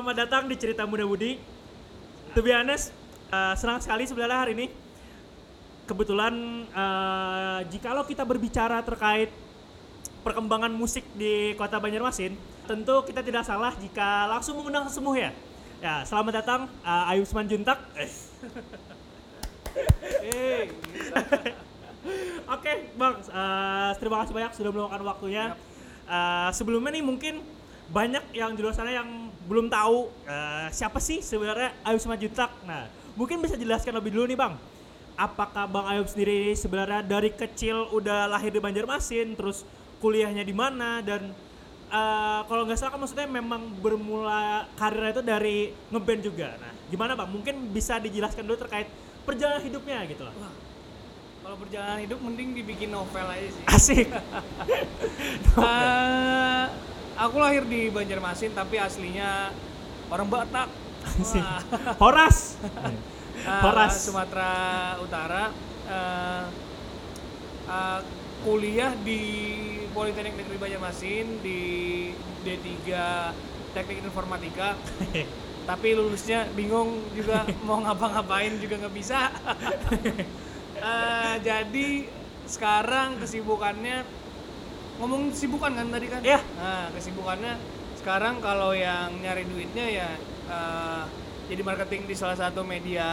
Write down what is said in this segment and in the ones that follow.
selamat datang di Cerita Muda Budi. To be honest, uh, senang sekali sebenarnya hari ini. Kebetulan uh, jikalau kita berbicara terkait perkembangan musik di Kota Banjarmasin, tentu kita tidak salah jika langsung mengundang sesemuh ya. Ya, selamat datang uh, Ayu Juntak. Oke, Bang. uh, terima kasih banyak sudah meluangkan waktunya. Uh, sebelumnya nih mungkin banyak yang di luar sana yang belum tahu uh, siapa sih sebenarnya Ayub Simanjuntak. Nah, mungkin bisa jelaskan lebih dulu nih, Bang. Apakah Bang Ayub sendiri sebenarnya dari kecil udah lahir di Banjarmasin, terus kuliahnya di mana dan uh, kalau nggak salah kan maksudnya memang bermula karirnya itu dari ngeband juga. Nah, gimana Bang? Mungkin bisa dijelaskan dulu terkait perjalanan hidupnya gitu loh. Wah, kalau perjalanan hidup mending dibikin novel aja sih. Asik. Eh, aku lahir di Banjarmasin tapi aslinya orang Batak. Horas. Horas. Sumatera Utara. Eh, eh, kuliah di Politeknik Negeri Banjarmasin di D3 Teknik Informatika. tapi lulusnya bingung juga mau ngapa-ngapain juga nggak bisa. Eh, jadi sekarang kesibukannya ngomong kesibukan kan tadi kan? Iya. Nah, kesibukannya sekarang kalau yang nyari duitnya ya eh, jadi marketing di salah satu media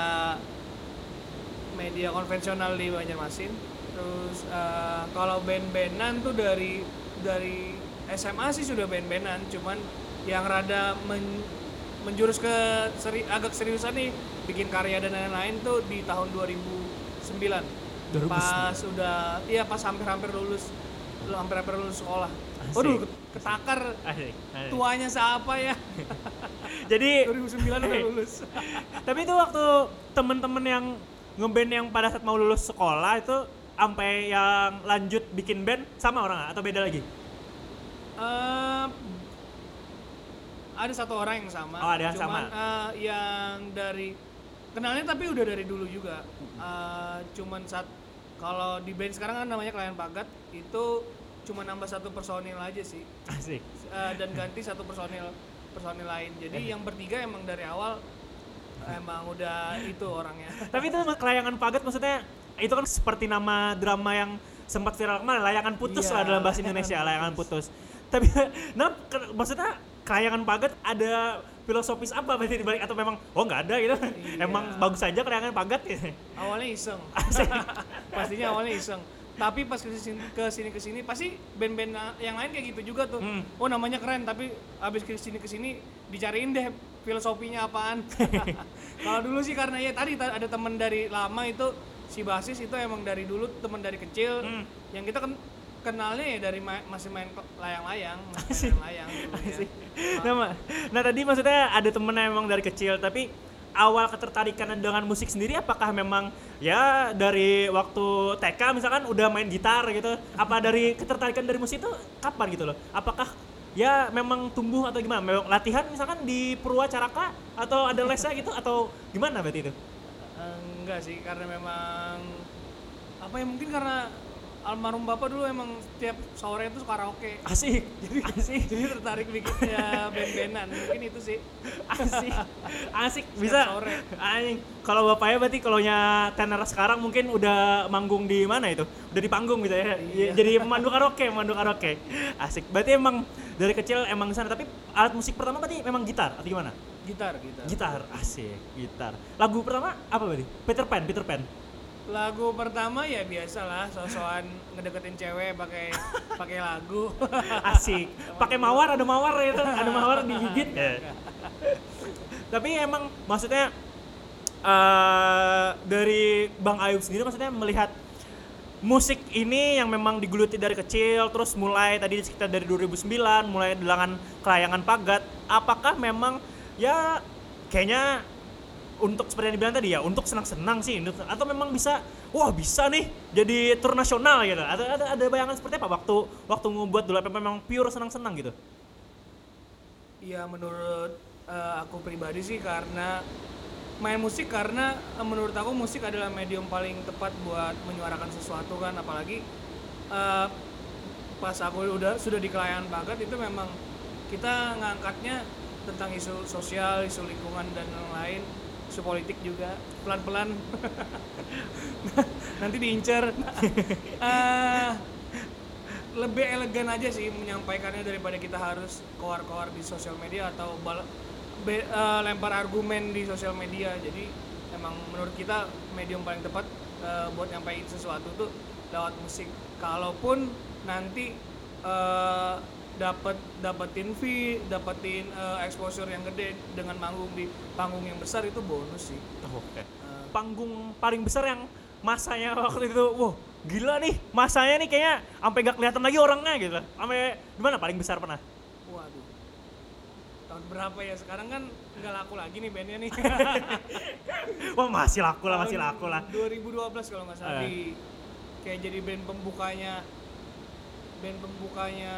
media konvensional di Banjarmasin. Terus eh, kalau band-bandan tuh dari dari SMA sih sudah band-bandan, cuman yang rada men- menjurus ke seri, agak seriusan nih bikin karya dan lain-lain tuh di tahun 2009. 2009. Pas udah iya pas hampir-hampir lulus lu hampir-hampir lulus sekolah. Asik. Waduh, ketakar Asik. Asik. tuanya siapa ya? Jadi 2009 udah lulus. tapi itu waktu temen-temen yang ngeband yang pada saat mau lulus sekolah itu sampai yang lanjut bikin band sama orang atau beda lagi? Eh, ada satu orang yang sama. Oh, ada yang cuman, sama. eh, yang dari kenalnya tapi udah dari dulu juga. Eh, cuman saat kalau di band sekarang kan namanya klien pagat itu cuma nambah satu personil aja sih Asik. Eh, dan ganti satu personil personil lain. Jadi yang bertiga emang dari awal emang udah itu orangnya. Tapi itu kelayangan pagat maksudnya itu kan seperti nama drama yang sempat viral kemarin layangan putus Iya, lah dalam bahasa Indonesia layangan Putus. putus. Tapi nah ke- maksudnya kelayangan pagat ada filosofis apa berarti di balik atau memang oh nggak ada gitu Iya. emang bagus aja kelayangan pagat gitu awalnya iseng pastinya awalnya iseng tapi pas ke sini ke sini ke sini pasti band-band yang lain kayak gitu juga tuh Hmm. oh namanya keren tapi abis ke sini ke sini dicariin deh filosofinya apaan kalau dulu sih karena ya tadi ta- ada temen dari lama itu si basis itu emang dari dulu temen dari kecil Hmm. yang kita kan kenalnya ya dari ma- masih main layang-layang masih main layang dulu ya. Nah, nah tadi maksudnya ada temen emang dari kecil tapi awal ketertarikan dengan musik sendiri apakah memang ya dari waktu TK misalkan udah main gitar gitu apa dari ketertarikan dari musik itu kapan gitu loh? Apakah ya memang tumbuh atau gimana? Memang latihan misalkan di Purwacaraka atau ada lesnya gitu atau gimana berarti itu? Enggak sih karena memang apa ya mungkin karena almarhum bapak dulu emang tiap sore itu karaoke. Asik. Jadi asik. Jadi tertarik bikin ya band-bandan. Mungkin itu sih. Asik. Asik. Bisa. sore. anjing. Kalau bapaknya berarti kalau nya tenar sekarang mungkin udah manggung di mana itu? Udah di panggung gitu ya? Iya. jadi pemandu karaoke pemandu karaoke. Asik. Berarti emang dari kecil emang sana. Tapi alat musik pertama berarti memang gitar atau gimana? Gitar gitar. Gitar. Asik. Gitar. Lagu pertama apa berarti? Peter Pan Peter Pan lagu pertama ya biasalah sosokan ngedeketin cewek pakai pakai lagu. Asik. Pakai mawar ada mawar itu ada mawar digigit. Ya. tapi emang maksudnya eh dari Bang Ayub sendiri maksudnya melihat musik ini yang memang digeluti dari kecil terus mulai tadi sekitar dari 2009 mulai dengan kelayangan pagat apakah memang ya kayaknya untuk seperti yang dibilang tadi ya untuk senang-senang sih. Atau memang bisa wah bisa nih jadi tur nasional gitu. Ada ada ada bayangan seperti apa waktu waktu ngebuat dulu apa memang pure senang-senang gitu? Ya menurut eh, aku pribadi sih karena main musik karena eh, menurut aku musik adalah medium paling tepat buat menyuarakan sesuatu kan. Apalagi eh, pas aku udah sudah di kelayangan bagat itu memang kita ngangkatnya tentang isu sosial, isu lingkungan dan lain-lain, isu politik juga pelan-pelan nanti diincar. Eh, lebih elegan aja sih menyampaikannya daripada kita harus keluar-keluar di sosial media atau bal- be- eh, lempar argumen di sosial media. Jadi emang menurut kita medium paling tepat eh, buat nyampein sesuatu tuh lewat musik. Kalaupun nanti eh, dapat dapetin fee, dapetin eh, exposure yang gede dengan manggung di panggung yang besar itu bonus sih. Oh, Oke. Eh, Panggung paling besar yang masanya waktu itu, wah gila nih, masanya nih kayaknya sampai gak kelihatan lagi orangnya gitu. Sampai gimana paling besar pernah? waduh. Tahun berapa ya? Sekarang kan nggak laku lagi nih bandnya nih. Wah masih laku lah, masih laku lah. 2012 kalau nggak salah di kayak jadi band pembukanya band pembukanya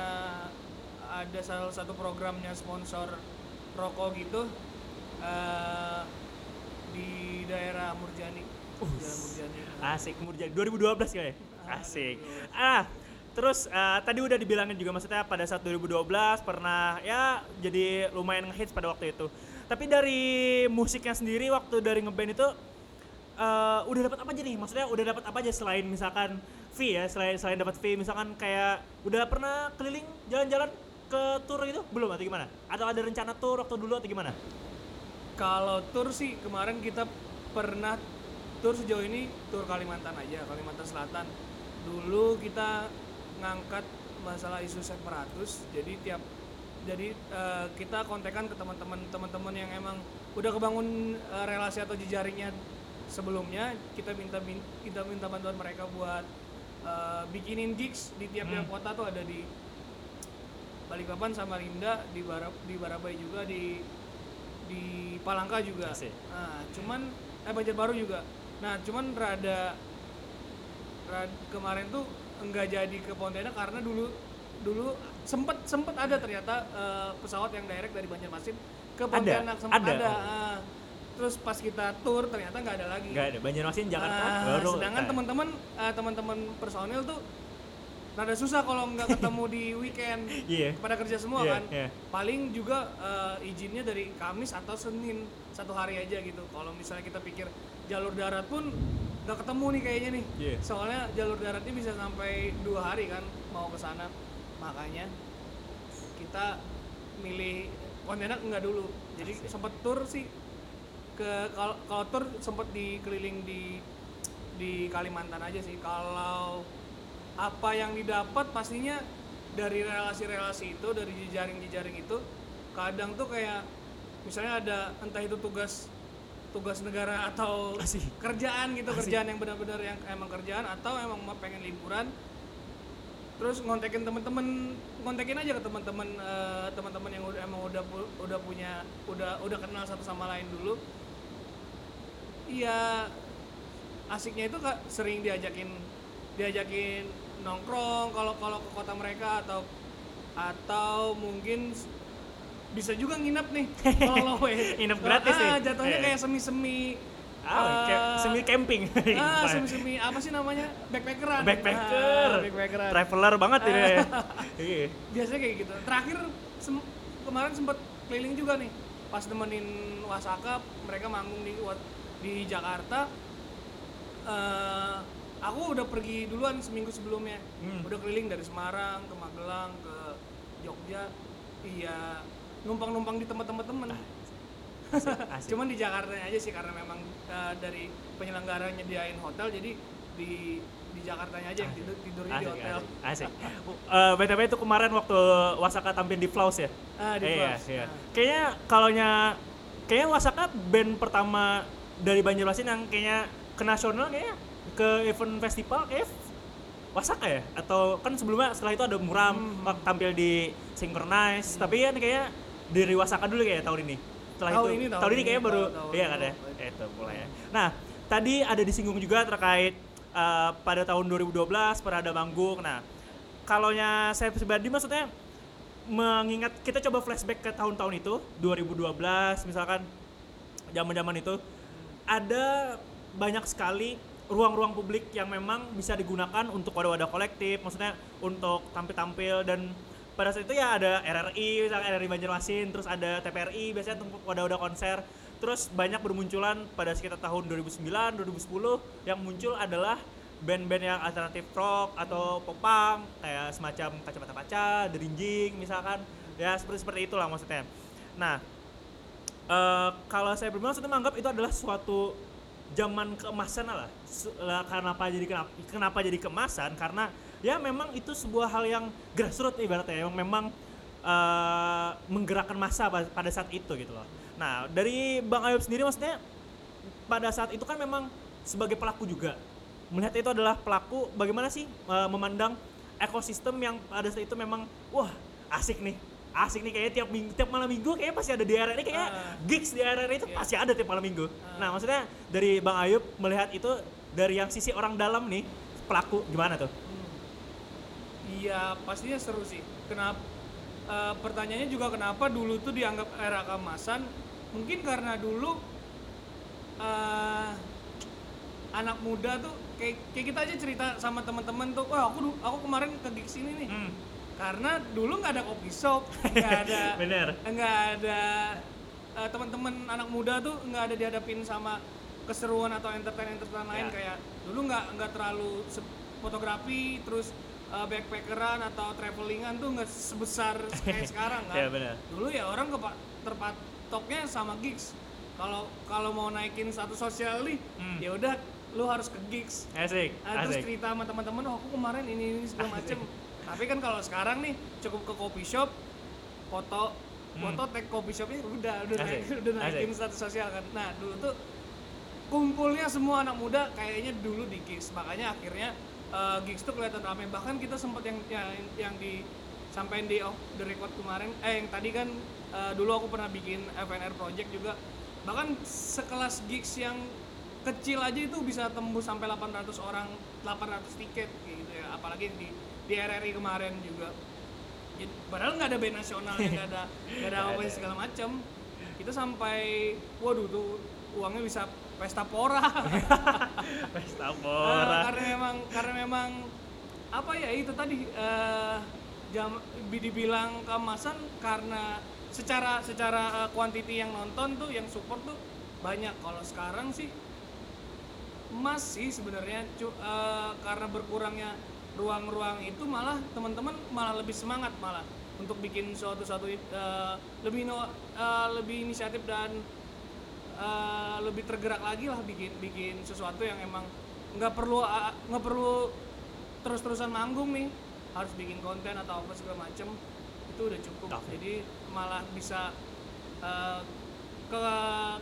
ada salah satu programnya sponsor rokok gitu eh, di daerah Murjani. Jalan Murjani. Asik, Murjani 2012 kayaknya. Asik. Ah, terus eh, tadi udah dibilangin juga maksudnya pada saat 2012 pernah ya jadi lumayan ngehits pada waktu itu. Tapi dari musiknya sendiri waktu dari ngeband itu eh, udah dapat apa aja nih? Maksudnya udah dapat apa aja selain misalkan fee ya, selain selain dapat fee misalkan kayak udah pernah keliling jalan-jalan ke tour gitu belum atau gimana? Atau ada rencana tour waktu dulu atau gimana? Kalau tour sih kemarin kita pernah tour sejauh ini tour Kalimantan aja, Kalimantan Selatan. Dulu kita ngangkat masalah isu separatus, jadi tiap jadi eh, kita kontekan ke teman-teman teman-teman yang emang udah kebangun eh, relasi atau jejaringnya sebelumnya, kita minta min- kita minta bantuan mereka buat eh, bikinin gigs di tiap-tiap Hmm. kota tuh ada di Balikpapan, Samarinda, di Barab di Barabai juga di di Palangka juga. Asik. Nah, cuman eh Banjarbaru juga. Nah, cuman rada, rada kemarin tuh enggak jadi ke Pontianak karena dulu dulu sempet sempet ada ternyata eh, pesawat yang direct dari Banjarmasin ke Pontianak sempet Ada. ada. Ah. terus pas kita tour ternyata nggak ada lagi. Enggak ada. Banjarmasin Jakarta baru. sedangkan nah. teman-teman eh, teman-teman personil tuh rada susah kalau nggak ketemu di weekend Iya. pada kerja semua Iya, kan iya. paling juga eh, izinnya dari Kamis atau Senin satu hari aja gitu kalau misalnya kita pikir jalur darat pun nggak ketemu nih kayaknya nih Iya. soalnya jalur daratnya bisa sampai dua hari kan mau ke sana makanya kita milih Pontianak nggak dulu jadi Asik. sempet tur sih ke kalau kalau tur sempet dikeliling di di Kalimantan aja sih kalau apa yang didapat pastinya dari relasi-relasi itu dari jejaring-jejaring itu kadang tuh kayak misalnya ada entah itu tugas tugas negara atau Asik. kerjaan gitu Asik. kerjaan yang benar-benar yang emang kerjaan atau emang mau pengen liburan terus ngontekin temen-temen ngontekin aja ke teman-teman eh, teman-teman yang udah emang udah udah punya udah udah kenal satu sama lain dulu iya asiknya itu kak sering diajakin diajakin nongkrong kalau kalau ke kota mereka atau atau mungkin bisa juga nginep nih kalau low Nginep gratis ah, nih. jatuhnya Iya. kayak semi semi Ah, kayak semi camping. ah semi semi apa sih namanya backpackeran Backpacker. ah, backpackeran Traveler banget ini. ya. Iya. biasanya kayak gitu terakhir sem- kemarin sempat keliling juga nih pas nemenin Wasaka mereka manggung di di Jakarta eh aku udah pergi duluan seminggu sebelumnya Hmm. udah keliling dari Semarang ke Magelang ke Jogja iya numpang-numpang di tempat-tempat temen Asik, asik. cuman di Jakarta aja sih karena memang eh, dari penyelenggara nyediain hotel jadi di di Jakartanya aja yang tidur tidurnya di hotel asik. asik. Eh, BTW itu kemarin waktu Wasaka tampil di Flaus ya? Ah, di iya, Flaus. iya. Ah. Kayaknya kalaunya kayaknya Wasaka band pertama dari Banjarmasin yang kayaknya ke nasional kayaknya ke event festival kayak Wasaka ya? Atau kan sebelumnya setelah itu ada Muram Hmm. tampil di Synchronize, tapi kan kayaknya dari Wasaka dulu kayak tahun ini. Setelah Tahun itu ini, tahun tahun ini kayaknya baru tahun- iya kan ya? Itu mulai ya. Nah, tadi ada disinggung juga terkait eh, pada tahun 2012 pernah ada manggung. Nah, kalaunya saya pribadi maksudnya mengingat kita coba flashback ke tahun-tahun itu 2012 misalkan zaman-zaman itu ada banyak sekali ruang-ruang publik yang memang bisa digunakan untuk wadah-wadah kolektif maksudnya untuk tampil-tampil. Dan pada saat itu ya ada RRI misalnya RRI Banjarmasin terus ada TPRI biasanya tempat wadah-wadah konser. Terus banyak bermunculan pada sekitar tahun 2009 2010 yang muncul adalah band-band yang alternatif rock atau popang kayak semacam kacamata kaca, derinjing misalkan. Ya seperti seperti itulah maksudnya. Nah, eh, kalau saya pribadi maksudnya menganggap itu adalah suatu zaman keemasan lah. Kenapa jadi kenapa, kenapa jadi keemasan? Karena ya memang itu sebuah hal yang grassroots ibaratnya yang memang eh, menggerakkan massa pa- pada saat itu gitu loh. Nah, dari Bang Ayub sendiri maksudnya pada saat itu kan memang sebagai pelaku juga melihat itu adalah pelaku bagaimana sih eh, memandang ekosistem yang pada saat itu memang wah asik nih asik nih kayaknya tiap minggu tiap malam minggu kayaknya pasti ada di area ini kayak Ah. gigs di area itu Iya. pasti ada tiap malam minggu Ah. nah maksudnya dari bang Ayub melihat itu dari yang sisi orang dalam nih pelaku gimana tuh Iya pastinya seru sih. Kenapa? eh, pertanyaannya juga kenapa dulu tuh dianggap era keemasan? Mungkin karena dulu eh, anak muda tuh kayak, kayak kita aja cerita sama teman-teman tuh, wah aku aku kemarin ke gigs ini nih. Hmm. Karena dulu nggak ada kopi shop, nggak ada Bener. nggak ada eh, teman-teman anak muda tuh nggak ada dihadapin sama keseruan atau entertain entertain lain Ya. kayak dulu nggak nggak terlalu fotografi terus eh, backpackeran atau travelingan tuh nggak sebesar kayak sekarang kan Ya, benar. dulu ya orang kepa- terpatoknya sama gigs kalau kalau mau naikin satu sosial nih Hmm. ya udah lu harus ke gigs asik Ah, terus asik cerita sama teman-teman oh aku kemarin ini ini segala macem tapi kan kalau sekarang nih cukup ke coffee shop foto Hmm. foto tag coffee shopnya udah udah naik, udah naikin status sosial kan. Nah dulu tuh kumpulnya semua anak muda kayaknya dulu di gigs makanya akhirnya eh, gigs tuh kelihatan ramai bahkan kita sempat yang yang yang di sampai di off the record kemarin. Eh yang tadi kan eh, dulu aku pernah bikin FNR project juga. Bahkan sekelas gigs yang kecil aja itu bisa tembus sampai 800 orang 800 tiket gitu ya. Apalagi di di RRI kemarin juga. Jadi, padahal nggak ada band nasionalnya nggak ada nggak ada apa segala macam kita sampai waduh tuh uangnya bisa pesta pora. Pesta pora. Karena memang karena memang apa ya itu tadi eh, jam bi- dibilang keemasan karena secara secara eh, quantity yang nonton tuh yang support tuh banyak. Kalau sekarang sih masih sebenarnya eh, karena berkurangnya ruang-ruang itu malah teman-teman malah lebih semangat malah untuk bikin suatu suatu eh, lebih no- eh, lebih inisiatif dan eh, lebih tergerak lagi lah bikin bikin sesuatu yang emang nggak perlu ah, nggak perlu terus-terusan manggung nih harus bikin konten atau apa segala macem itu udah cukup Oke. jadi malah bisa eh, ke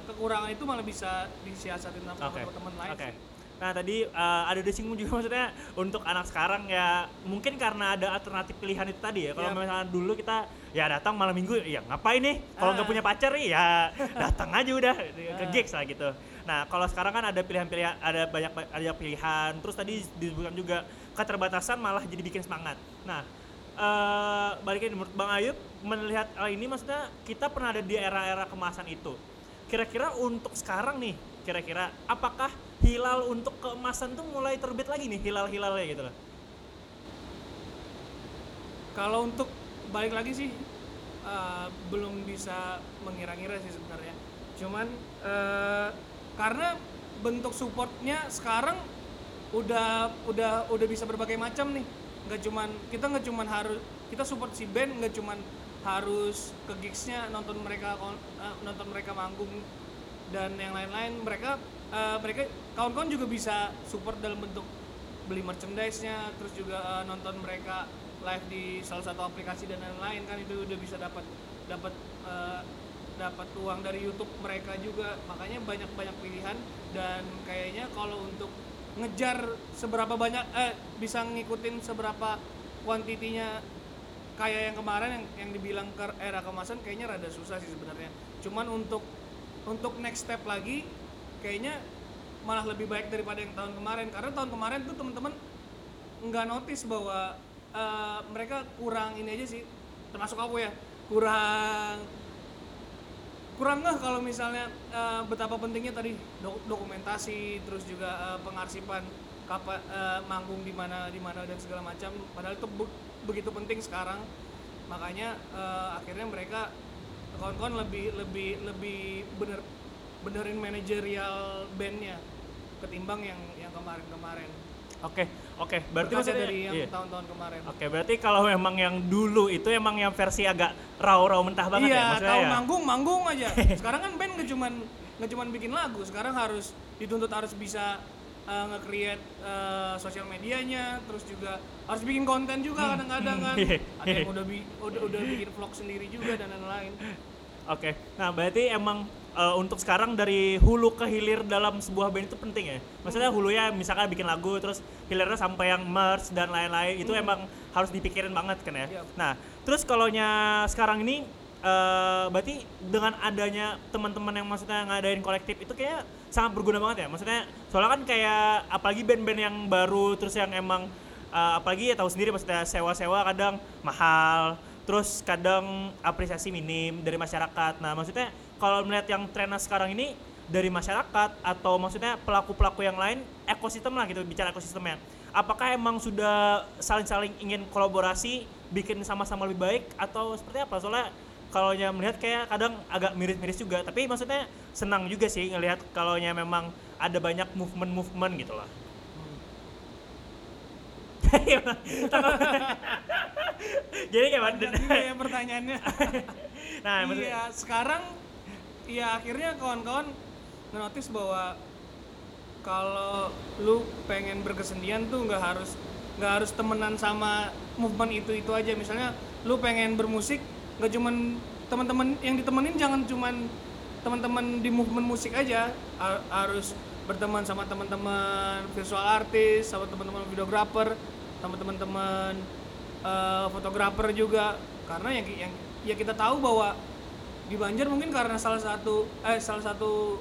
kekurangan itu malah bisa disiasatin sama Oke. teman-teman lain Oke. Nah tadi uh, ada disinggung juga maksudnya untuk anak sekarang ya mungkin karena ada alternatif pilihan itu tadi ya. Kalau Yap. misalnya dulu kita ya datang malam minggu ya ngapain nih? Kalau nggak Ah. punya pacar ya datang aja udah ke Ah. gigs lah gitu. Nah kalau sekarang kan ada pilihan-pilihan ada banyak ada pilihan. Terus tadi disebutkan juga keterbatasan malah jadi bikin semangat. Nah eh balikin menurut Bang Ayub melihat hal ini maksudnya kita pernah ada di era-era kemasan itu. Kira-kira untuk sekarang nih, kira-kira apakah hilal untuk keemasan tuh mulai terbit lagi nih hilal-hilalnya gitu loh. Kalau untuk balik lagi sih eh, belum bisa mengira-ngira sih sebenarnya. Cuman eh, karena bentuk supportnya sekarang udah udah udah bisa berbagai macam nih. Nggak cuman kita nggak cuman harus kita support si band nggak cuman harus ke gigsnya nonton mereka eh, nonton mereka manggung dan yang lain-lain mereka eh, mereka kawan-kawan juga bisa support dalam bentuk beli merchandise-nya terus juga eh, nonton mereka live di salah satu aplikasi dan lain-lain kan itu udah bisa dapat dapat eh, dapat uang dari YouTube mereka juga. Makanya banyak-banyak pilihan dan kayaknya kalau untuk ngejar seberapa banyak eh bisa ngikutin seberapa kuantitinya kayak yang kemarin yang yang dibilang ke era kemasan kayaknya rada susah sih sebenarnya. Cuman untuk untuk next step lagi kayaknya malah lebih baik daripada yang tahun kemarin. Karena tahun kemarin tuh teman-teman nggak notice bahwa eh, mereka kurang ini aja sih termasuk aku ya kurang kurang nggak kalau misalnya eh, betapa pentingnya tadi dok- dokumentasi terus juga eh, pengarsipan kapa, eh, manggung di mana di mana dan segala macam. Padahal itu be- begitu penting sekarang. Makanya eh, akhirnya mereka kawan-kawan lebih lebih lebih bener benerin manajerial bandnya ketimbang yang yang kemarin-kemarin Oke, oke. Berarti Berkaca maksudnya dari yang iya. tahun-tahun kemarin Oke, berarti kalau memang yang dulu itu emang yang versi agak raw-raw mentah banget ya iya maksudnya tahu ya. manggung manggung aja sekarang kan band nggak cuman nggak cuman bikin lagu sekarang harus dituntut harus bisa uh, nge-create uh, sosial medianya terus juga harus bikin konten juga kadang-kadang kan Iya. ada yang udah, bi- udah udah bikin vlog sendiri juga dan lain-lain Oke. Nah, berarti emang eh, untuk sekarang dari hulu ke hilir dalam sebuah band itu penting ya. Maksudnya hulunya misalkan bikin lagu terus hilirnya sampai yang merch dan lain-lain itu emang harus dipikirin banget kan ya. Iya. Nah, terus kalau nya sekarang ini eh berarti dengan adanya teman-teman yang maksudnya ngadain kolektif itu kayak sangat berguna banget ya. Maksudnya soalnya kan kayak apalagi band-band yang baru terus yang emang eh, apalagi ya tahu sendiri maksudnya sewa-sewa kadang mahal terus kadang apresiasi minim dari masyarakat. Nah, maksudnya kalau melihat yang trennya sekarang ini dari masyarakat atau maksudnya pelaku-pelaku yang lain ekosistem lah gitu bicara ekosistemnya. Apakah emang sudah saling-saling ingin kolaborasi bikin sama-sama lebih baik atau seperti apa? Soalnya kalau nya melihat kayak kadang agak miris-miris juga, tapi maksudnya senang juga sih ngelihat kalau nya memang ada banyak movement-movement gitu lah. Jadi kayak ya pertanyaannya nah, maksudnya iya sekarang ya akhirnya kawan-kawan notice bahwa kalau lu pengen berkesenian tuh nggak harus nggak harus temenan sama movement itu itu aja. Misalnya lu pengen bermusik nggak cuman teman-teman yang ditemenin jangan cuman teman-teman di movement musik aja. Ha- harus berteman sama teman-teman visual artist sama teman-teman videographer sama teman-teman eh, fotografer juga. Karena yang yang ya kita tahu bahwa di Banjar mungkin karena salah satu eh salah satu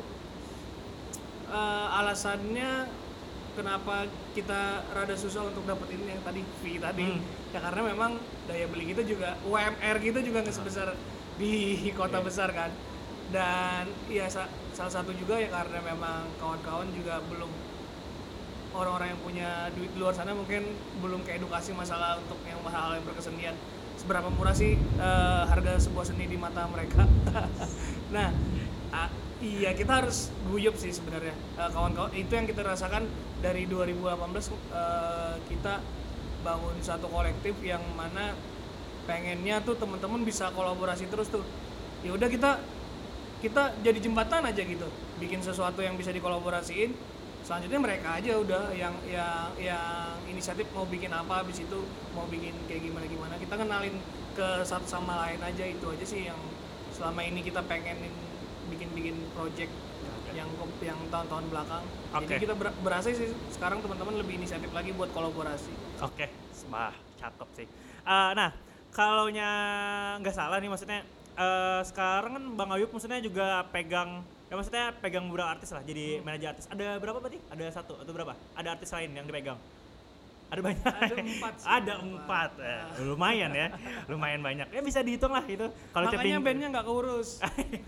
eh, alasannya kenapa kita rada susah untuk dapetin yang tadi fee tadi. Hmm. ya karena memang daya beli kita juga UMR kita juga nggak sebesar di kota besar kan. Dan ya sa- salah satu juga ya karena memang kawan-kawan juga belum orang-orang yang punya duit di luar sana mungkin belum keedukasi masalah untuk yang hal yang berkesenian seberapa murah sih eh, harga sebuah seni di mata mereka? Nah ah, iya kita harus guyup sih sebenarnya. Eh, kawan-kawan itu yang kita rasakan dari 2018 eh, kita bangun satu kolektif yang mana pengennya tuh teman-teman bisa kolaborasi terus tuh. Ya udah kita kita jadi jembatan aja gitu. Bikin sesuatu yang bisa dikolaborasiin selanjutnya mereka aja udah yang yang yang inisiatif mau bikin apa habis itu mau bikin kayak gimana gimana. Kita kenalin ke satu sama lain aja itu aja sih yang selama ini kita pengenin bikin bikin project yang yang tahun-tahun belakang. Jadi Oke. kita ber- berasa sih sekarang teman-teman lebih inisiatif lagi buat kolaborasi. Oke, wah cakep sih. Eh, nah, kalau nya nggak salah nih maksudnya eh, sekarang kan Bang Ayub maksudnya juga pegang ya maksudnya pegang beberapa artis lah jadi manajer artis. Ada berapa berarti? Ada satu atau berapa? Ada artis lain yang dipegang? Ada banyak. Ada empat sih, Ada empat. Eh, lumayan ya. Lumayan banyak. Ya bisa dihitung lah itu. Kalau makanya bandnya nggak keurus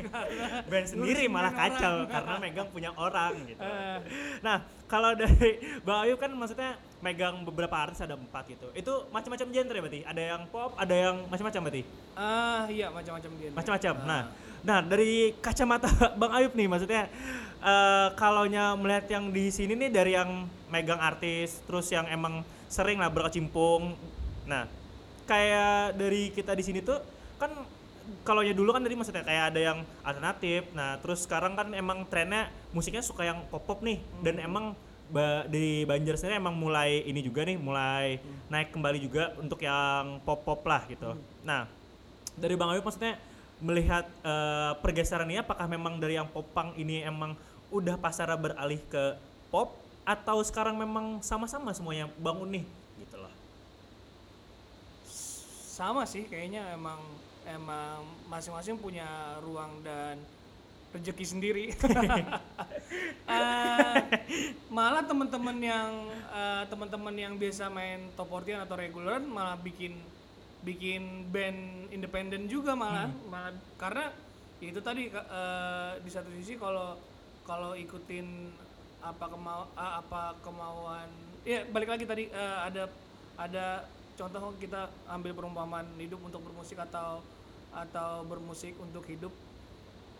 band sendiri malah kacau orang. karena megang punya orang gitu. Eh. Nah, kalau dari Bang Ayu kan maksudnya megang beberapa artis ada empat gitu. Itu macam-macam genre berarti. Ada yang pop, ada yang macam-macam berarti. ah iya macam-macam dia Macam-macam. Nah, nah dari kacamata Bang Ayub nih maksudnya kalau nya melihat yang di sini nih dari yang megang artis terus yang emang sering lah berkecimpung. Nah, kayak dari kita di sini tuh kan kalau ya dulu kan tadi maksudnya kayak ada yang alternatif. Nah, terus sekarang kan emang trennya musiknya suka yang pop-pop nih dan emang ba- di Banjar sendiri emang mulai ini juga nih mulai naik kembali juga untuk yang pop-pop lah gitu. Nah, dari Bang Ayub maksudnya melihat eh, pergeseran ini apakah memang dari yang popang ini emang udah pasarnya beralih ke pop atau sekarang memang sama-sama semuanya bangun nih gitu loh. sama sih kayaknya emang emang masing-masing punya ruang dan rezeki sendiri. Eh, malah teman-teman yang eh, teman-teman yang biasa main top 40 atau regular malah bikin bikin band independen juga malah. Malah karena ya itu tadi eh, di satu sisi kalau kalau ikutin apa kemau ah, apa kemauan ya balik lagi tadi eh, ada ada contoh kita ambil perumpamaan hidup untuk bermusik atau atau bermusik untuk hidup.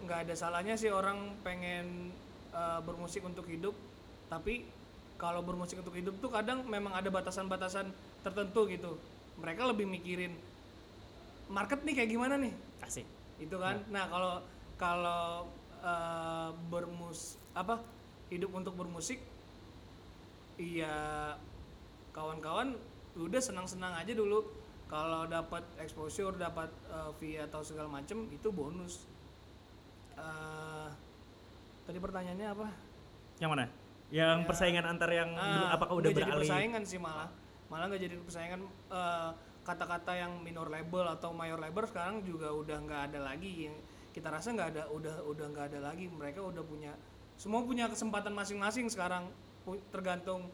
Nggak ada salahnya sih orang pengen uh, bermusik untuk hidup tapi kalau bermusik untuk hidup tuh kadang memang ada batasan-batasan tertentu gitu mereka lebih mikirin market nih kayak gimana nih? Asik. Itu kan? Nah. Kalau kalau uh, bermus apa hidup untuk bermusik iya kawan-kawan udah senang-senang aja dulu. Kalau dapat exposure dapat uh, fee atau segala macem itu bonus. Uh, tadi pertanyaannya apa? Yang mana? Yang Ya. persaingan antar yang belum- apakah udah nggak jadi beralih? persaingan sih malah malah nggak jadi persaingan eh, kata-kata yang minor label atau mayor label sekarang juga udah nggak ada lagi. Yang kita rasa nggak ada udah udah nggak ada lagi. Mereka udah punya semua punya kesempatan masing-masing sekarang. Tergantung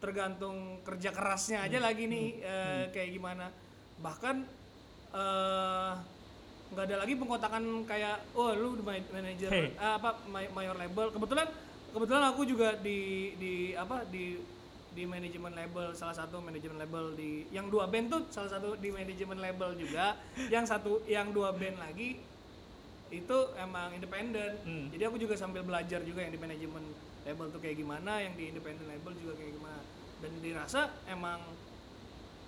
tergantung kerja kerasnya aja lagi nih eh, kayak gimana. Bahkan eh, nggak ada lagi pengkotakan kayak oh lu manajer Hey. apa ma- mayor label. Kebetulan kebetulan aku juga di di apa di di manajemen label salah satu manajemen label di yang dua band tuh salah satu di manajemen label juga yang satu yang dua band lagi itu emang independen Hmm. jadi aku juga sambil belajar juga yang di manajemen label tuh kayak gimana yang di independen label juga kayak gimana dan dirasa emang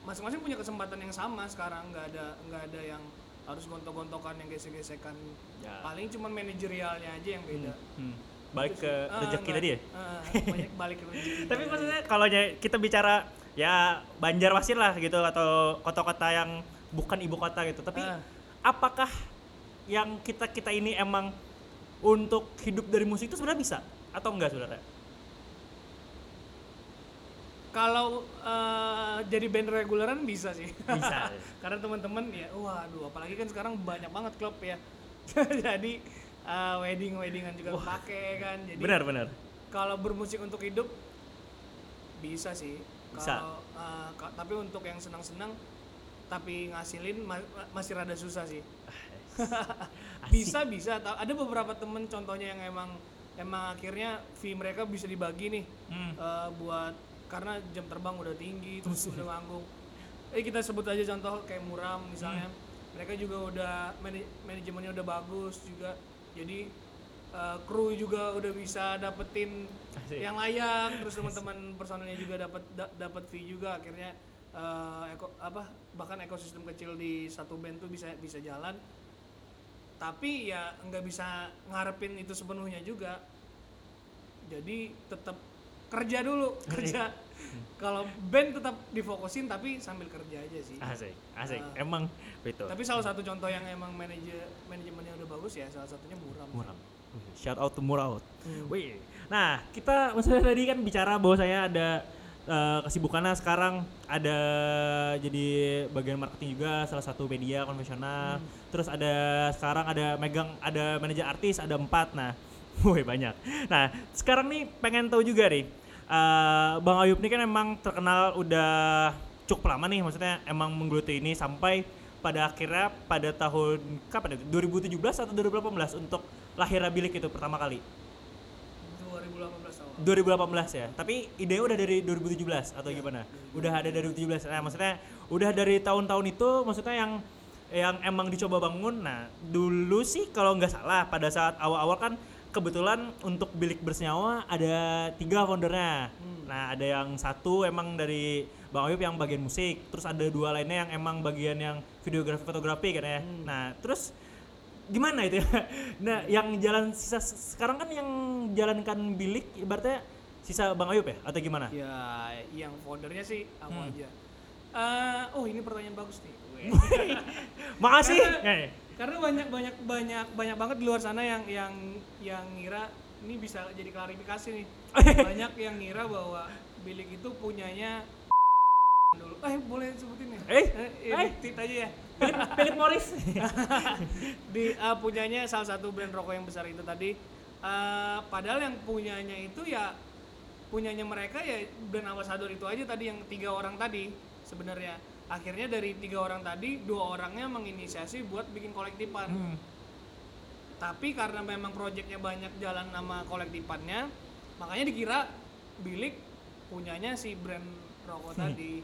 masing-masing punya kesempatan yang sama sekarang nggak ada nggak ada yang harus gontok-gontokan yang gesek-gesekan Ya. paling cuma manajerialnya aja yang beda Hmm. Balik ke rezeki nggak- tadi ya? Banyak balik ke rezeki. Tapi maksudnya kalau kita bicara ya Banjarmasin lah gitu atau kota-kota yang bukan ibu kota gitu. Tapi Ah. apakah yang kita kita ini emang untuk hidup dari musik itu sebenarnya bisa atau enggak sebenarnya? Kalau eh, jadi band reguleran bisa sih. Bisa. Karena teman-teman ya waduh apalagi kan sekarang banyak banget klub ya. Jadi eh, wedding weddingan juga pakai kan jadi benar benar kalau bermusik untuk hidup bisa sih Bisa. kalau ka- tapi untuk yang senang-senang tapi ngasilin ma- masih rada susah sih Asik. bisa bisa ada beberapa temen contohnya yang emang emang akhirnya fee mereka bisa dibagi nih Hmm. eh, buat karena jam terbang udah tinggi terus udah manggung eh kita sebut aja contoh kayak muram misalnya Hmm. mereka juga udah mana- manajemennya udah bagus juga jadi eh, kru juga udah bisa dapetin Asik. yang layak terus teman-teman personelnya juga dapat da- dapat fee juga. Akhirnya eh, eko, apa bahkan ekosistem kecil di satu band tuh bisa bisa jalan. Tapi ya nggak bisa ngarepin itu sepenuhnya juga. Jadi tetap kerja dulu kerja kalau band tetap difokusin tapi sambil kerja aja sih asik asik Ah. emang itu tapi salah satu contoh yang emang manajer manajemennya udah bagus ya salah satunya muram Muram. Shout out to Muraut. Hmm. Wih. Nah, kita maksudnya tadi kan bicara bahwa saya ada eh, kesibukannya sekarang ada jadi bagian marketing juga salah satu media konvensional. Hmm. Terus ada sekarang ada megang ada manajer artis ada empat. Nah, wih banyak. Nah, sekarang nih pengen tahu juga nih. Eh, Bang Ayub ini kan emang terkenal udah cukup lama nih maksudnya emang menggeluti ini sampai pada akhirnya pada tahun kapan itu? 2017 atau 2018 untuk lahirnya bilik itu pertama kali? 2018 awal. 2018 ya? Tapi idenya udah dari 2017 atau gimana? udah ada dari 2017 nah maksudnya udah dari tahun-tahun itu maksudnya yang yang emang dicoba bangun. Nah dulu sih kalau nggak salah pada saat awal-awal kan kebetulan untuk bilik bersenyawa ada tiga foundernya Hmm. nah ada yang satu emang dari Bang Oyub yang bagian musik terus ada dua lainnya yang emang bagian yang videografi fotografi kan ya Hmm. nah terus gimana itu ya? Nah, yang jalan sisa sekarang kan yang jalankan bilik ibaratnya sisa Bang Ayub ya atau gimana? ya yang foundernya sih aku Hmm. aja Eh, oh ini pertanyaan bagus nih. Makasih. Karena- karena banyak banyak banyak banyak banget di luar sana yang yang yang ngira ini bisa jadi klarifikasi nih. Banyak yang ngira bahwa bilik itu punyanya dulu. Eh boleh sebutin ya Eh, eh, eh. tit aja ya. Philip, Philip Morris. di uh, punyanya salah satu brand rokok yang besar itu tadi. Uh, padahal yang punyanya itu ya punyanya mereka ya brand ambassador itu aja tadi yang tiga orang tadi sebenarnya akhirnya dari tiga orang tadi dua orangnya menginisiasi buat bikin kolektifan Hmm. tapi karena memang proyeknya banyak jalan nama kolektifannya makanya dikira bilik punyanya si brand rokok tadi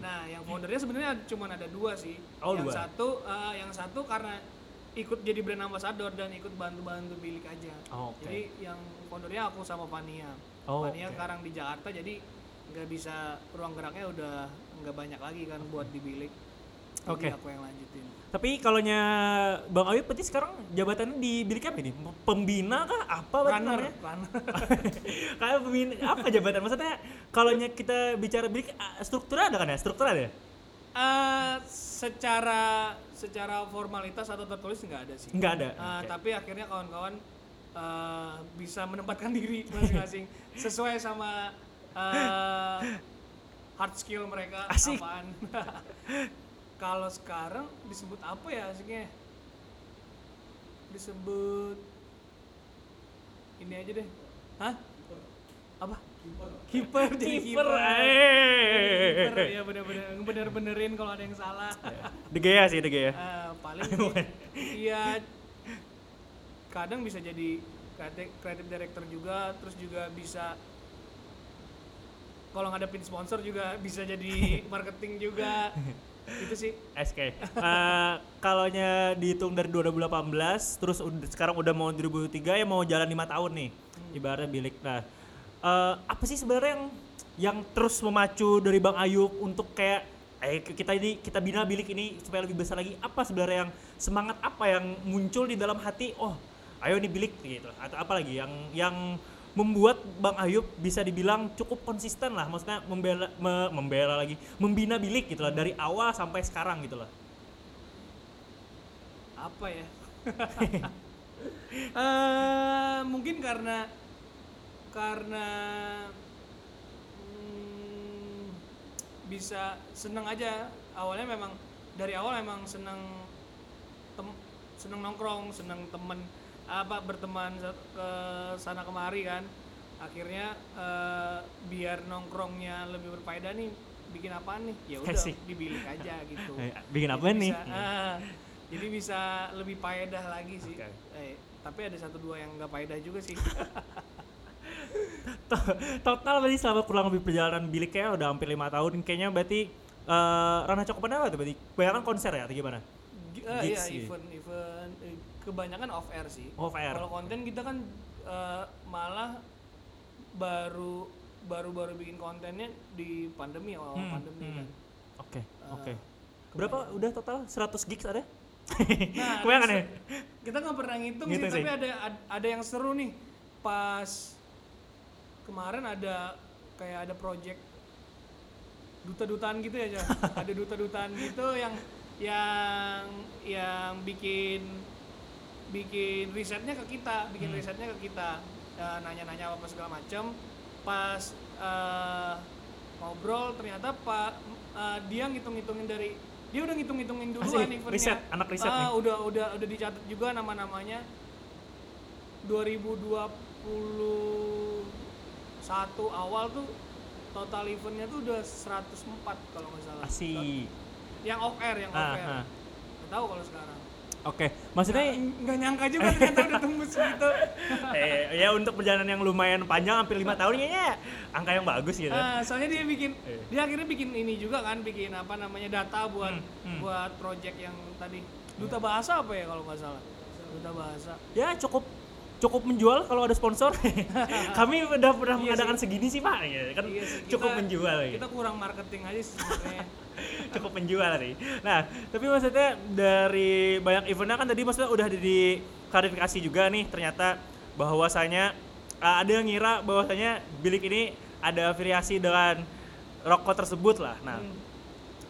nah yang foundernya sebenarnya cuma ada dua sih Oh, yang dua. satu eh, yang satu karena ikut jadi brand ambassador dan ikut bantu-bantu bilik aja Oh, oke. jadi yang foundernya aku sama Fania Oh, Fania oke. sekarang di Jakarta jadi nggak bisa ruang geraknya udah nggak banyak lagi kan buat di bilik Oke. aku yang lanjutin Tapi kalaunya Bang Ayub berarti sekarang jabatannya di bilik apa ini? Pembina kah? Apa runner namanya? runner Kayak pembina apa jabatan? Maksudnya kalau kita bicara bilik ah, struktur ada kan ya? Struktur ada ya? Eh, secara secara formalitas atau tertulis nggak ada sih Enggak ada. Eh, Oke. tapi akhirnya kawan-kawan eh, bisa menempatkan diri masing-masing sesuai sama eh, hard skill mereka Asik. apaan. Kalau sekarang disebut apa ya asiknya? Disebut ini aja deh. Hah? Apa? Kiper jadi Kiper. Kiper eh. ya bener-bener bener-benerin kalau ada yang salah. De Gea sih, De Gea. Eh, paling iya kadang bisa jadi kreatif kreatif director juga terus juga bisa kalau ngadepin sponsor juga bisa jadi marketing juga itu sih SK. Eh kalaunya dihitung dari 2018 terus ud- sekarang udah mau 2023 ya mau jalan lima tahun nih. Ibaratnya bilik. Nah, eh, apa sih sebenarnya yang yang terus memacu dari Bang Ayub untuk kayak eh kita ini kita bina bilik ini supaya lebih besar lagi. Apa sebenarnya yang semangat apa yang muncul di dalam hati? Oh, ayo nih bilik gitu. Atau apa lagi yang yang membuat Bang Ayub bisa dibilang cukup konsisten lah, maksudnya membela me- membela lagi, membina bilik gitu lah dari awal sampai sekarang gitu lah. apa ya? Eh, mungkin karena karena hmm, bisa seneng aja. Awalnya memang dari awal memang seneng tem seneng nongkrong seneng temen apa berteman ke sana kemari kan akhirnya eh, biar nongkrongnya lebih berfaedah nih bikin apa nih ya udah dibilik aja gitu Eh, bikin apa Jadi nih? bisa, ah, jadi bisa lebih faedah lagi sih Oke. Eh, tapi ada satu dua yang nggak faedah juga sih To- Total berarti selama kurang lebih perjalanan biliknya udah hampir lima tahun, kayaknya berarti eh, ranah cakupannya apa tuh berarti? Kebanyakan konser ya atau gimana? G- eh, Gigs iya event event kebanyakan off air sih Off air. kalau konten kita kan eh, malah baru baru baru bikin kontennya di pandemi awal Hmm, pandemi hmm. kan Oke, Eh, oke. Berapa udah total 100 gigs ada? Nah, Kebanyakan terus ya? kita nggak pernah ngitung Ngitung sih, sih. tapi ada ad- ada yang seru nih. Pas kemarin ada kayak ada project duta-dutaan gitu ya, ada duta-dutaan gitu yang yang yang bikin bikin risetnya ke kita, bikin Hmm. risetnya ke kita, Eh, nanya-nanya apa segala macam. Pas eh, ngobrol ternyata pak eh, dia ngitung-ngitungin dari dia udah ngitung-ngitungin duluan Asik, eventnya. riset, anak riset Ah, nih. udah udah udah dicatat juga nama-namanya 2021 awal tuh total eventnya tuh udah 104 kalau nggak salah Asik. yang off air yang off Ah, air ah. nggak tahu kalau sekarang Oke, maksudnya Nggak- nyangka juga ternyata udah tembus gitu eh, ya untuk perjalanan yang lumayan panjang hampir lima tahun kayaknya angka yang bagus gitu. Ah, soalnya dia bikin Eh. dia akhirnya bikin ini juga kan bikin apa namanya data buat Hmm, hmm. buat project yang tadi duta bahasa apa ya kalau nggak salah duta bahasa ya cukup cukup menjual kalau ada sponsor. Kami udah pernah Iya mengadakan segini sih pak, ya, kan Iya sih, cukup kita- menjual. ya. kita kurang marketing aja sih sebenarnya cukup penjual nih. Nah, tapi maksudnya dari banyak eventnya kan tadi maksudnya udah di klarifikasi juga nih ternyata bahwasanya uh, ada yang ngira bahwasanya bilik ini ada afiliasi dengan rokok tersebut lah. Nah, Hmm.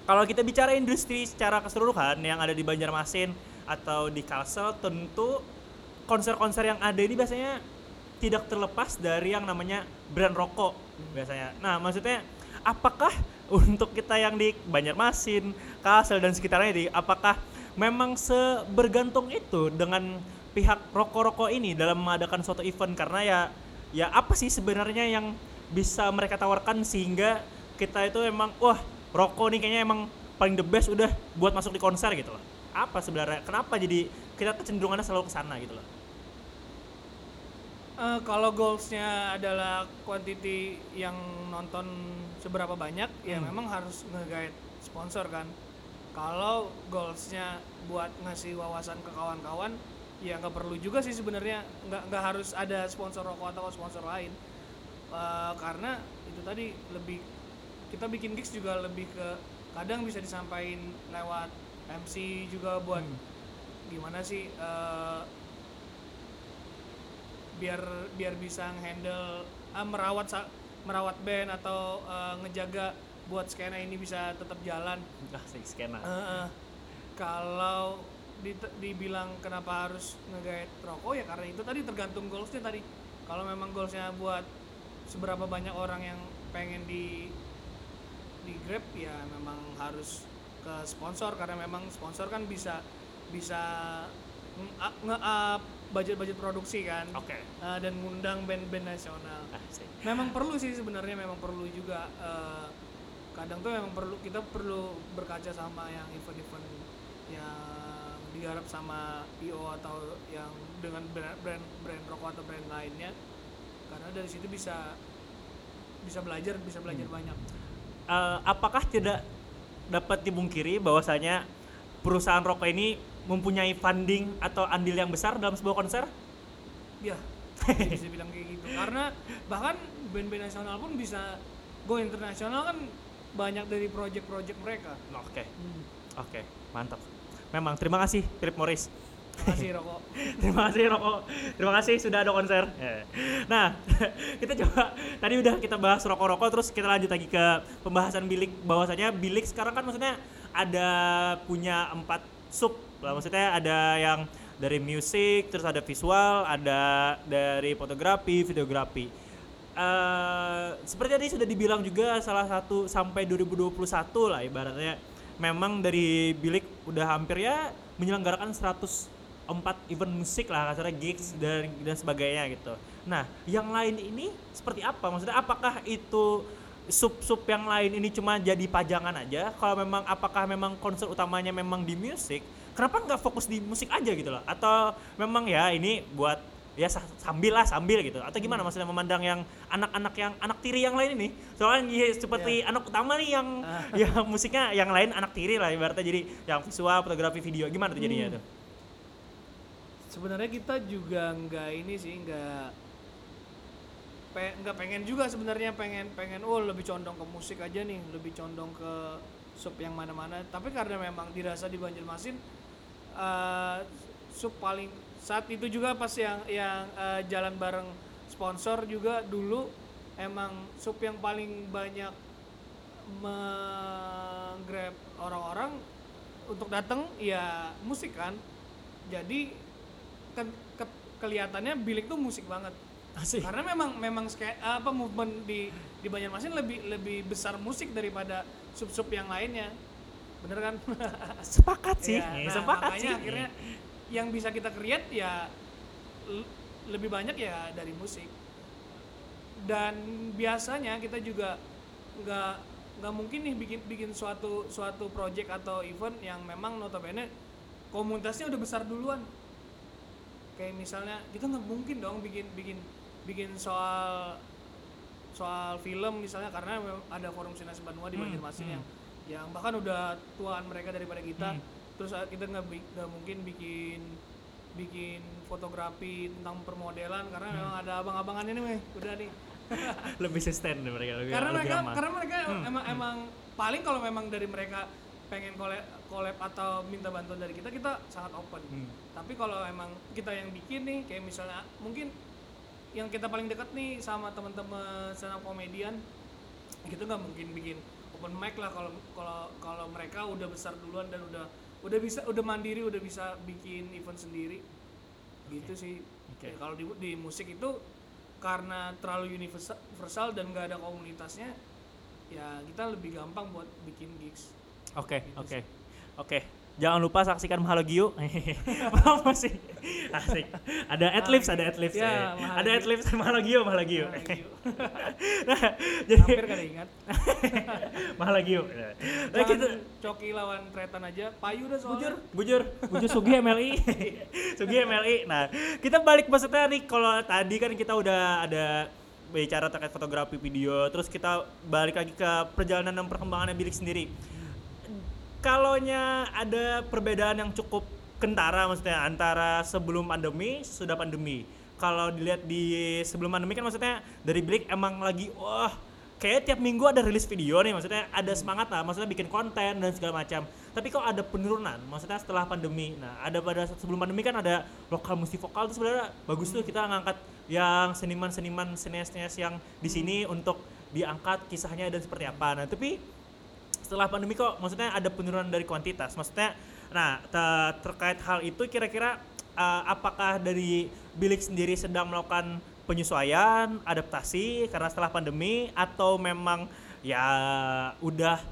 kalau kita bicara industri secara keseluruhan yang ada di Banjarmasin atau di Kalsel tentu konser-konser yang ada ini biasanya tidak terlepas dari yang namanya brand rokok biasanya. Nah, maksudnya apakah untuk kita yang di Banjarmasin, Kalsel dan sekitarnya ini apakah memang sebergantung itu dengan pihak rokok-rokok ini dalam mengadakan suatu event? Karena ya ya apa sih sebenarnya yang bisa mereka tawarkan sehingga kita itu emang wah rokok nih kayaknya emang paling the best udah buat masuk di konser gitu loh. Apa sebenarnya? Kenapa jadi kita kecenderungannya selalu ke sana gitu loh Eh, kalau goalsnya adalah quantity yang nonton seberapa banyak ya Hmm. memang harus nge-guide sponsor kan kalau goalsnya buat ngasih wawasan ke kawan-kawan ya nggak perlu juga sih sebenarnya nggak nggak harus ada sponsor rokok atau sponsor lain Eh, karena itu tadi lebih kita bikin gigs juga lebih ke kadang bisa disampaikan lewat MC juga buat Hmm. gimana sih eh, biar biar bisa handle merawat sa- merawat band atau eh, ngejaga buat skena ini bisa tetap jalan. Ah sih skena. Eh, kalau di- dibilang kenapa harus ngegait rokok ya karena itu tadi tergantung goalsnya tadi. Kalau memang goalsnya buat seberapa banyak orang yang pengen di di grab ya memang harus ke sponsor. Karena memang sponsor kan bisa bisa nge-up budget-budget produksi kan. Oke. Eh, dan ngundang band-band nasional. Ah sih. Memang perlu sih sebenarnya memang perlu juga eh, kadang tuh memang perlu kita perlu berkaca sama yang event-event yang digarap sama IO atau yang dengan brand brand, rokok atau brand lainnya. Karena dari situ bisa bisa belajar bisa belajar banyak. Eh, apakah tidak dapat dibungkiri bahwasanya perusahaan rokok ini mempunyai funding atau andil yang besar dalam sebuah konser? ya bisa bilang kayak gitu karena bahkan band-band nasional pun bisa go internasional kan banyak dari project-project mereka Oke, oke, mantap. Memang terima kasih Philip Morris. makasih rokok terima kasih Roko. Terima kasih sudah ada konser. Eh. Nah, kita coba tadi udah kita bahas rokok-rokok terus kita lanjut lagi ke pembahasan bilik bahwasanya bilik sekarang kan maksudnya ada punya empat sub maksudnya ada yang dari musik, terus ada visual, ada dari fotografi, videografi. Eh, seperti tadi sudah dibilang juga salah satu sampai 2021 lah ibaratnya memang dari bilik udah hampir ya menyelenggarakan 104 event musik lah kasarnya gigs dan dan sebagainya gitu. Nah, yang lain ini seperti apa? Maksudnya apakah itu sub-sub yang lain ini cuma jadi pajangan aja? Kalau memang apakah memang konser utamanya memang di musik? Kenapa nggak fokus di musik aja gitu loh? Atau memang ya ini buat ya sa- sambil lah sambil gitu. Atau gimana maksudnya memandang yang anak-anak yang anak tiri yang lain ini? Soalnya ya, seperti anak utama nih yang yang musiknya yang lain anak tiri lah ibaratnya. Jadi yang visual fotografi video gimana tuh jadinya tuh? Sebenarnya kita juga nggak ini sih nggak pe- pengen juga sebenarnya pengen pengen oh lebih condong ke musik aja nih lebih condong ke sub yang mana-mana. Tapi karena memang dirasa di Banjarmasin eh, sub paling saat itu juga pas yang yang eh, jalan bareng sponsor juga dulu emang sub yang paling banyak menggrab orang-orang untuk datang ya musik kan. Jadi ke- ke- kelihatannya bilik tuh musik banget asik. Karena memang memang apa movement di di Banjarmasin lebih lebih besar musik daripada sub-sub yang lainnya. Bener kan? Sepakat sih. Ya, nah, sepakat makanya sih. akhirnya yang bisa kita create ya lebih banyak ya dari musik. Dan biasanya kita juga nggak nggak mungkin nih bikin bikin suatu suatu project atau event yang memang notabene komunitasnya udah besar duluan. Kayak misalnya kita nggak mungkin dong bikin bikin bikin soal soal film misalnya karena ada forum sinas Banua di Hmm, Banjarmasin hmm. yang yang bahkan udah tuaan mereka daripada kita Hmm. terus uh, kita nggak nggak mungkin bikin bikin fotografi tentang permodelan karena Hmm. memang ada abang-abangan ini meh udah nih lebih sustain mereka lebih karena lebih mereka aman. karena mereka Hmm, emang emang paling kalau memang dari mereka pengen collab, collab atau minta bantuan dari kita kita sangat open Hmm. tapi kalau emang kita yang bikin nih kayak misalnya mungkin yang kita paling dekat nih sama teman-teman stand up komedian kita nggak mungkin bikin open mic lah kalau kalau kalau mereka udah besar duluan dan udah udah bisa udah mandiri udah bisa bikin event sendiri gitu sih Oke. Ya, kalau di, di musik itu karena terlalu universal universal dan nggak ada komunitasnya ya kita lebih gampang buat bikin gigs Oke, Gitu oke. Oke. Jangan lupa saksikan Mahalogio. Sih? Asik. Ada adlibs, ada adlibs. Ya, ya. Mahalogio. Ada adlibs Mahalogio, Mahalogio. Nah, nah, jadi hampir kada ingat Mahalogio. Nah, kita Jangan coki lawan Tretan aja payu udah soalnya bujur, bujur Sugi MLI. Sugi MLI. Nah, kita balik maksudnya nih kalau tadi kan kita udah ada bicara terkait fotografi video, terus kita balik lagi ke perjalanan dan perkembangan bilik sendiri. Kalaunya ada perbedaan yang cukup kentara maksudnya antara sebelum pandemi, sudah pandemi. Kalau dilihat di sebelum pandemi kan maksudnya dari bilik emang lagi wah kayak tiap minggu ada rilis video nih maksudnya ada semangat lah maksudnya bikin konten dan segala macam. Tapi kok ada penurunan maksudnya setelah pandemi? Nah ada pada sebelum pandemi kan ada lokal musik vokal itu sebenarnya bagus tuh kita ngangkat yang seniman-seniman sinias-sinias yang di sini untuk diangkat kisahnya dan seperti apa. Nah tapi setelah pandemi kok maksudnya ada penurunan dari kuantitas. Maksudnya nah te- terkait hal itu kira-kira uh, apakah dari bilik sendiri sedang melakukan penyesuaian adaptasi karena setelah pandemi atau memang ya udah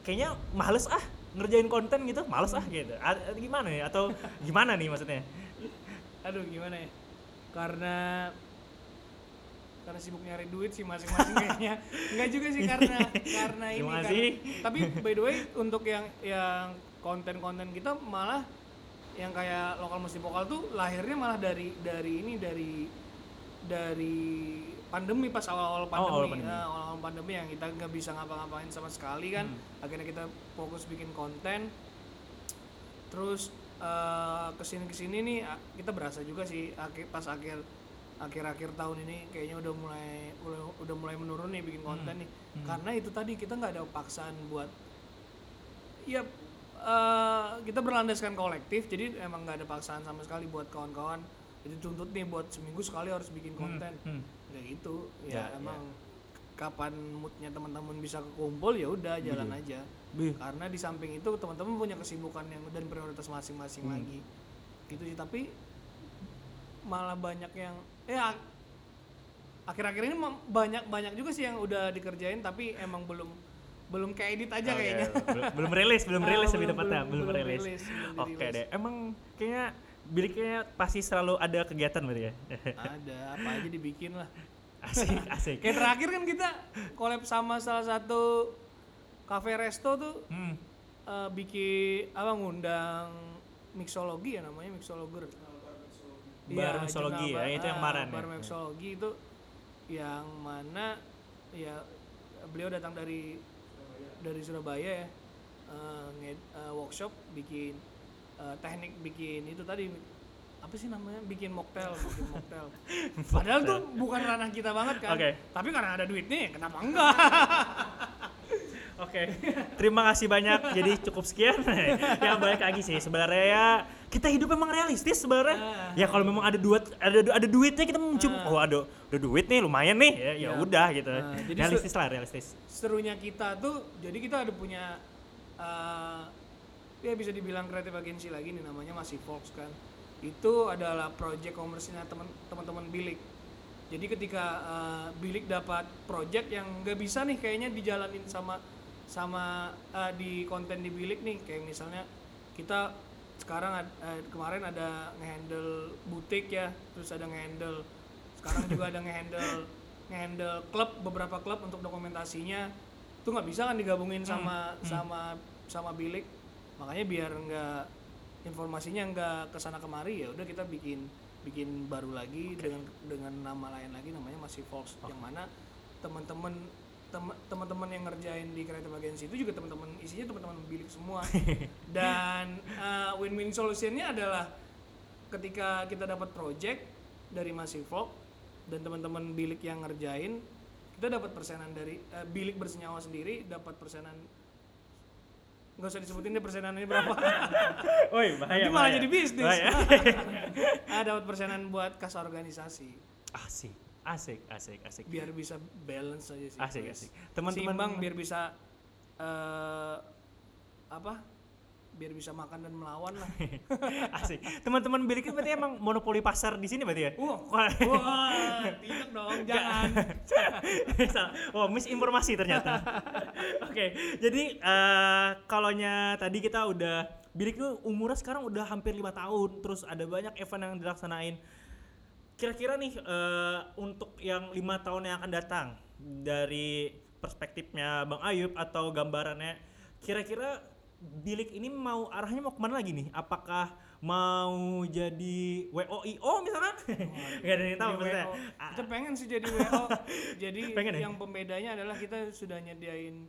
kayaknya males ah ngerjain konten gitu males ah gitu. A- gimana ya? Atau gimana nih maksudnya? Aduh gimana ya? Karena karena sibuk nyari duit sih masing-masing kayaknya. Enggak juga sih karena karena ini kasih. tapi by the way untuk yang yang konten-konten kita malah yang kayak lokal musik vokal tuh lahirnya malah dari dari ini dari dari pandemi pas awal-awal pandemi, awal pandemi. Nah, awal-awal pandemi yang kita nggak bisa ngapa-ngapain sama sekali kan. Akhirnya kita fokus bikin konten. Terus eh, ke sini ke sini nih kita berasa juga sih akhir pas akhir akhir-akhir tahun ini kayaknya udah mulai udah, udah mulai menurun nih bikin konten nih. karena itu tadi kita nggak ada paksaan buat ya eh, kita berlandaskan kolektif jadi emang nggak ada paksaan sama sekali buat kawan-kawan. Jadi tuntut nih buat seminggu sekali harus bikin konten. hmm. ya gitu. Ya, ya, emang kapan moodnya teman-teman bisa kekumpul ya udah jalan aja. Bih. karena di samping itu teman-teman punya kesibukan yang dan prioritas masing-masing Hmm. lagi. Gitu sih tapi malah banyak yang ya akhir-akhir ini mem- banyak banyak juga sih yang udah dikerjain tapi emang belum belum keedit aja Oke, kayaknya. belum, belum rilis belum Ah, rilis lebih belum- tepatnya belum- belum, rilis. oke dirilis. deh emang kayaknya biliknya pasti selalu ada kegiatan berarti ya? Ada apa aja dibikin lah. Asik asik. Kayak terakhir kan kita collab sama salah satu cafe resto tuh hmm. eh, bikin apa ngundang mixologi ya namanya mixologer Bar mixologi ya, itu yang kemarin bar ya. mixologi itu yang mana ya beliau datang dari dari Surabaya ya eh, nge- eh, workshop bikin eh, teknik bikin itu tadi apa sih namanya bikin mocktail bikin mocktail padahal tuh bukan ranah kita banget kan Oke. tapi karena ada duitnya kenapa enggak Oke, terima kasih banyak. Jadi cukup sekian. ya balik lagi sih sebenarnya ya kita hidup memang realistis sebenarnya. Ya kalau memang ada duit ada ada duitnya kita mencium oh ada ada duit nih lumayan nih ya ya Ya. udah gitu. Nah, jadi realistis lah realistis. serunya kita tuh jadi kita ada punya eh, ya bisa dibilang kreatif agency lagi nih namanya masih Fox kan itu adalah project komersilnya teman teman-teman bilik jadi ketika eh, bilik dapat project yang nggak bisa nih kayaknya dijalanin sama sama eh, di konten di bilik nih kayak misalnya kita sekarang eh, kemarin ada ngehandle butik ya terus ada ngehandle. Sekarang juga ada ngehandle ngehandle klub beberapa klub untuk dokumentasinya. Itu nggak bisa kan digabungin sama sama sama bilik. Makanya biar nggak informasinya nggak ke sana kemari ya udah kita bikin bikin baru lagi dengan dengan nama lain lagi namanya masih Fox. Yang mana teman-teman tem- teman-teman yang ngerjain di kreatif agency itu juga teman-teman isinya teman-teman bilik semua dan uh, win-win solutionnya adalah ketika kita dapat project dari Masih Fox dan teman-teman bilik yang ngerjain kita dapat persenan dari eh, bilik bersenyawa sendiri dapat persenan nggak usah disebutin deh persenannya berapa Woi, bahaya. Ini malah bahaya. jadi bisnis. Bahaya. ah dapat persenan buat kas organisasi asik, asik, asik, asik. biar bisa balance aja sih Asik, asik. Teman-teman- seimbang biar bisa eh apa biar bisa makan dan melawan lah asik. Teman-teman bilik berarti emang monopoli pasar di sini berarti ya? wah Wah. wah tidak dong jangan Salah. Oh, misinformasi ternyata. Oke, jadi eh kalaunya tadi kita udah bilik tuh umurnya sekarang udah hampir lima tahun, terus ada banyak event yang dilaksanain. Kira-kira nih eh, untuk yang lima tahun yang akan datang dari perspektifnya Bang Ayub atau gambarannya, kira-kira bilik ini mau arahnya mau ke mana lagi nih? Apakah mau jadi WOIO misalkan? Gak ada yang tahu maksudnya. Ah, Kita pengen sih jadi WO. jadi Pengen ya? yang pembedanya adalah kita sudah nyediain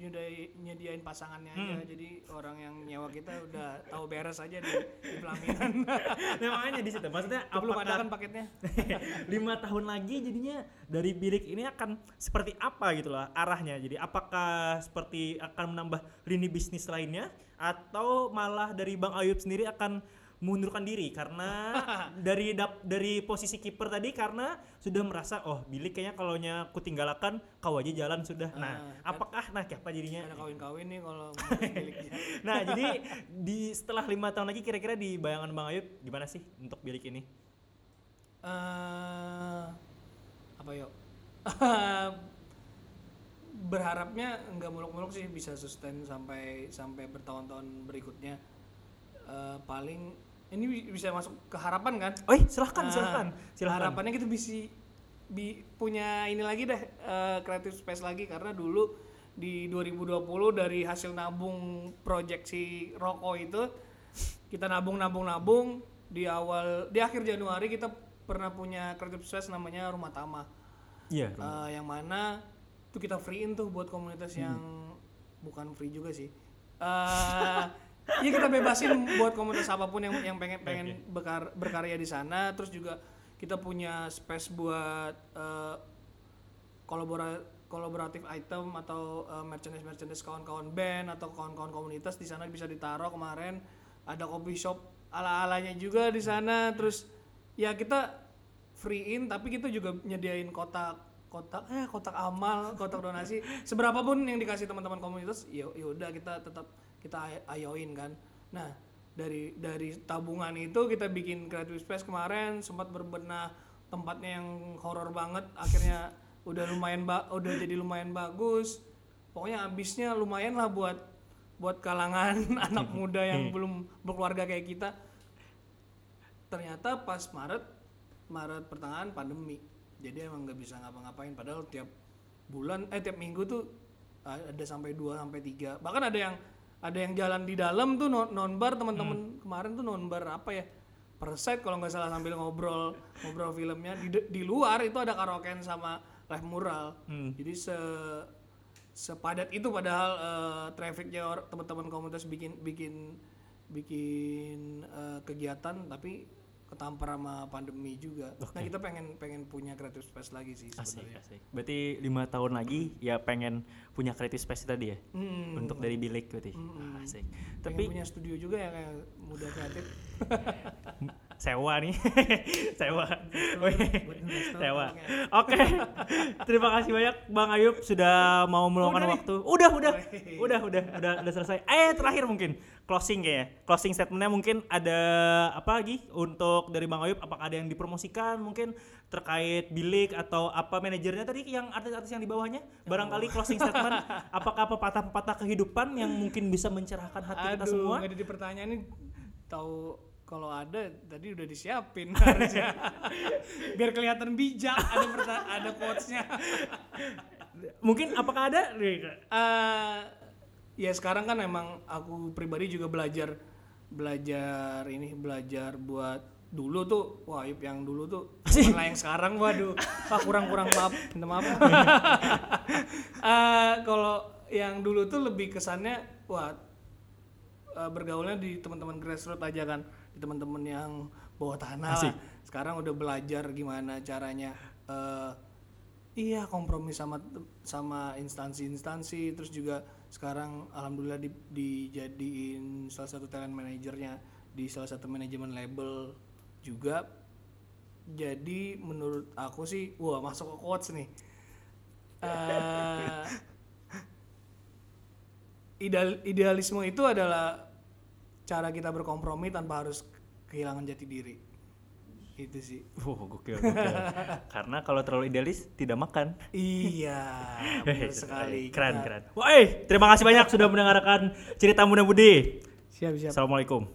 nyediain, nyediain pasangannya aja. Hmm. Jadi orang yang nyewa kita udah tahu beres aja di, di pelaminan. nah, makanya di situ. Maksudnya Belum ada kan paketnya? lima tahun lagi jadinya dari bilik ini akan seperti apa gitu lah arahnya. Jadi apakah seperti akan menambah lini bisnis lainnya atau malah dari Bang Ayub sendiri akan mengundurkan diri karena dari dap, dari posisi kiper tadi karena sudah merasa oh bilik kayaknya kalau aku tinggalkan kau aja jalan sudah. Nah, Ah, apakah nah kayak apa jadinya? Ada kawin-kawin nih kalau ngurus miliknya. Nah, jadi di setelah lima tahun lagi kira-kira di bayangan Bang Ayub gimana sih untuk bilik ini? eh apa yuk? Berharapnya nggak muluk-muluk sih bisa sustain sampai sampai bertahun-tahun berikutnya. Eh, paling ini bi- bisa masuk ke harapan kan? Oh, eh, silahkan, Ah, silahkan, silahkan. Harapannya kita bisa bi- punya ini lagi deh eh, creative space lagi karena dulu di 2020 dari hasil nabung proyeksi rokok itu kita nabung nabung nabung di awal di akhir Januari kita pernah punya creative space namanya Rumah Tama Iya. Eh, yang mana tuh kita freein tuh buat komunitas yang bukan free juga sih eh ya kita bebasin buat komunitas apa pun yang yang pengen pengen bekar- berkarya di sana. Terus juga kita punya space buat eh, kolabora kolaboratif item atau eh, merchandise merchandise kawan-kawan band atau kawan-kawan komunitas di sana bisa ditaruh. Kemarin ada coffee shop ala alanya juga di sana. Terus ya kita free in tapi kita juga nyediain kotak kotak eh kotak amal kotak donasi. Seberapa pun yang dikasih teman-teman komunitas ya ya udah kita tetap kita ay- ayoin kan. Nah dari dari tabungan itu kita bikin creative space kemarin sempat berbenah tempatnya yang horor banget akhirnya udah lumayan ba udah jadi lumayan bagus. Pokoknya habisnya lumayan lah buat buat kalangan anak muda yang belum berkeluarga kayak kita. Ternyata pas Maret Maret pertengahan pandemi. Jadi emang nggak bisa ngapa-ngapain. Padahal tiap bulan eh tiap minggu tuh ada sampai 2 sampai tiga. Bahkan ada yang ada yang jalan di dalam tuh non, bar teman-teman kemarin tuh non bar apa ya per set kalau nggak salah sambil ngobrol ngobrol filmnya di, di luar itu ada karaokean sama live mural Hmm. jadi se sepadat itu padahal eh, trafficnya teman-teman komunitas bikin bikin bikin eh, kegiatan tapi ketampar sama pandemi juga. Nah kita pengen pengen punya creative space lagi sih Asik, sebenarnya. asik. Berarti lima tahun lagi ya pengen punya creative space tadi ya? Hmm, Untuk dari bilik berarti. Hmm. Asik. pengen Tapi punya studio juga ya kayak muda kreatif. sewa nih. sewa. sewa. Oke. Terima kasih banyak Bang Ayub sudah mau meluangkan Udah waktu. Udah, udah. Udah, udah, udah, udah selesai. Eh, terakhir mungkin closing kayaknya. Closing statementnya mungkin ada apa lagi untuk dari Bang Ayub? Apakah ada yang dipromosikan mungkin terkait bilik atau apa manajernya tadi yang artis-artis yang di bawahnya? Barangkali closing statement apakah pepatah-pepatah kehidupan yang mungkin bisa mencerahkan hati kita Aduh, semua? nggak ada di pertanyaan ini tahu kalau ada tadi udah disiapin harusnya. Biar kelihatan bijak ada perta- ada quotes-nya. Mungkin apakah ada? Eh, ya sekarang kan emang aku pribadi juga belajar belajar ini belajar buat dulu tuh wah yang dulu tuh malah yang sekarang waduh. Ah, kurang kurang maaf minta maaf. Eh, kalau yang dulu tuh lebih kesannya wah eh, bergaulnya di teman-teman grassroots aja kan di teman-teman yang bawah tanah Asik. lah. sekarang udah belajar gimana caranya eh, iya kompromi sama sama instansi-instansi. Terus juga sekarang alhamdulillah di, dijadiin salah satu talent manajernya di salah satu manajemen label juga jadi menurut aku sih wah masuk ke quotes nih Eh, ideal idealisme itu adalah cara kita berkompromi tanpa harus kehilangan jati diri itu sih Wow, gokil, gokil. Karena kalau terlalu idealis tidak makan. iya benar sekali Keren, Kita- keren. Wah, eh, terima kasih banyak sudah mendengarkan cerita Muda Budi. siap siap Assalamualaikum.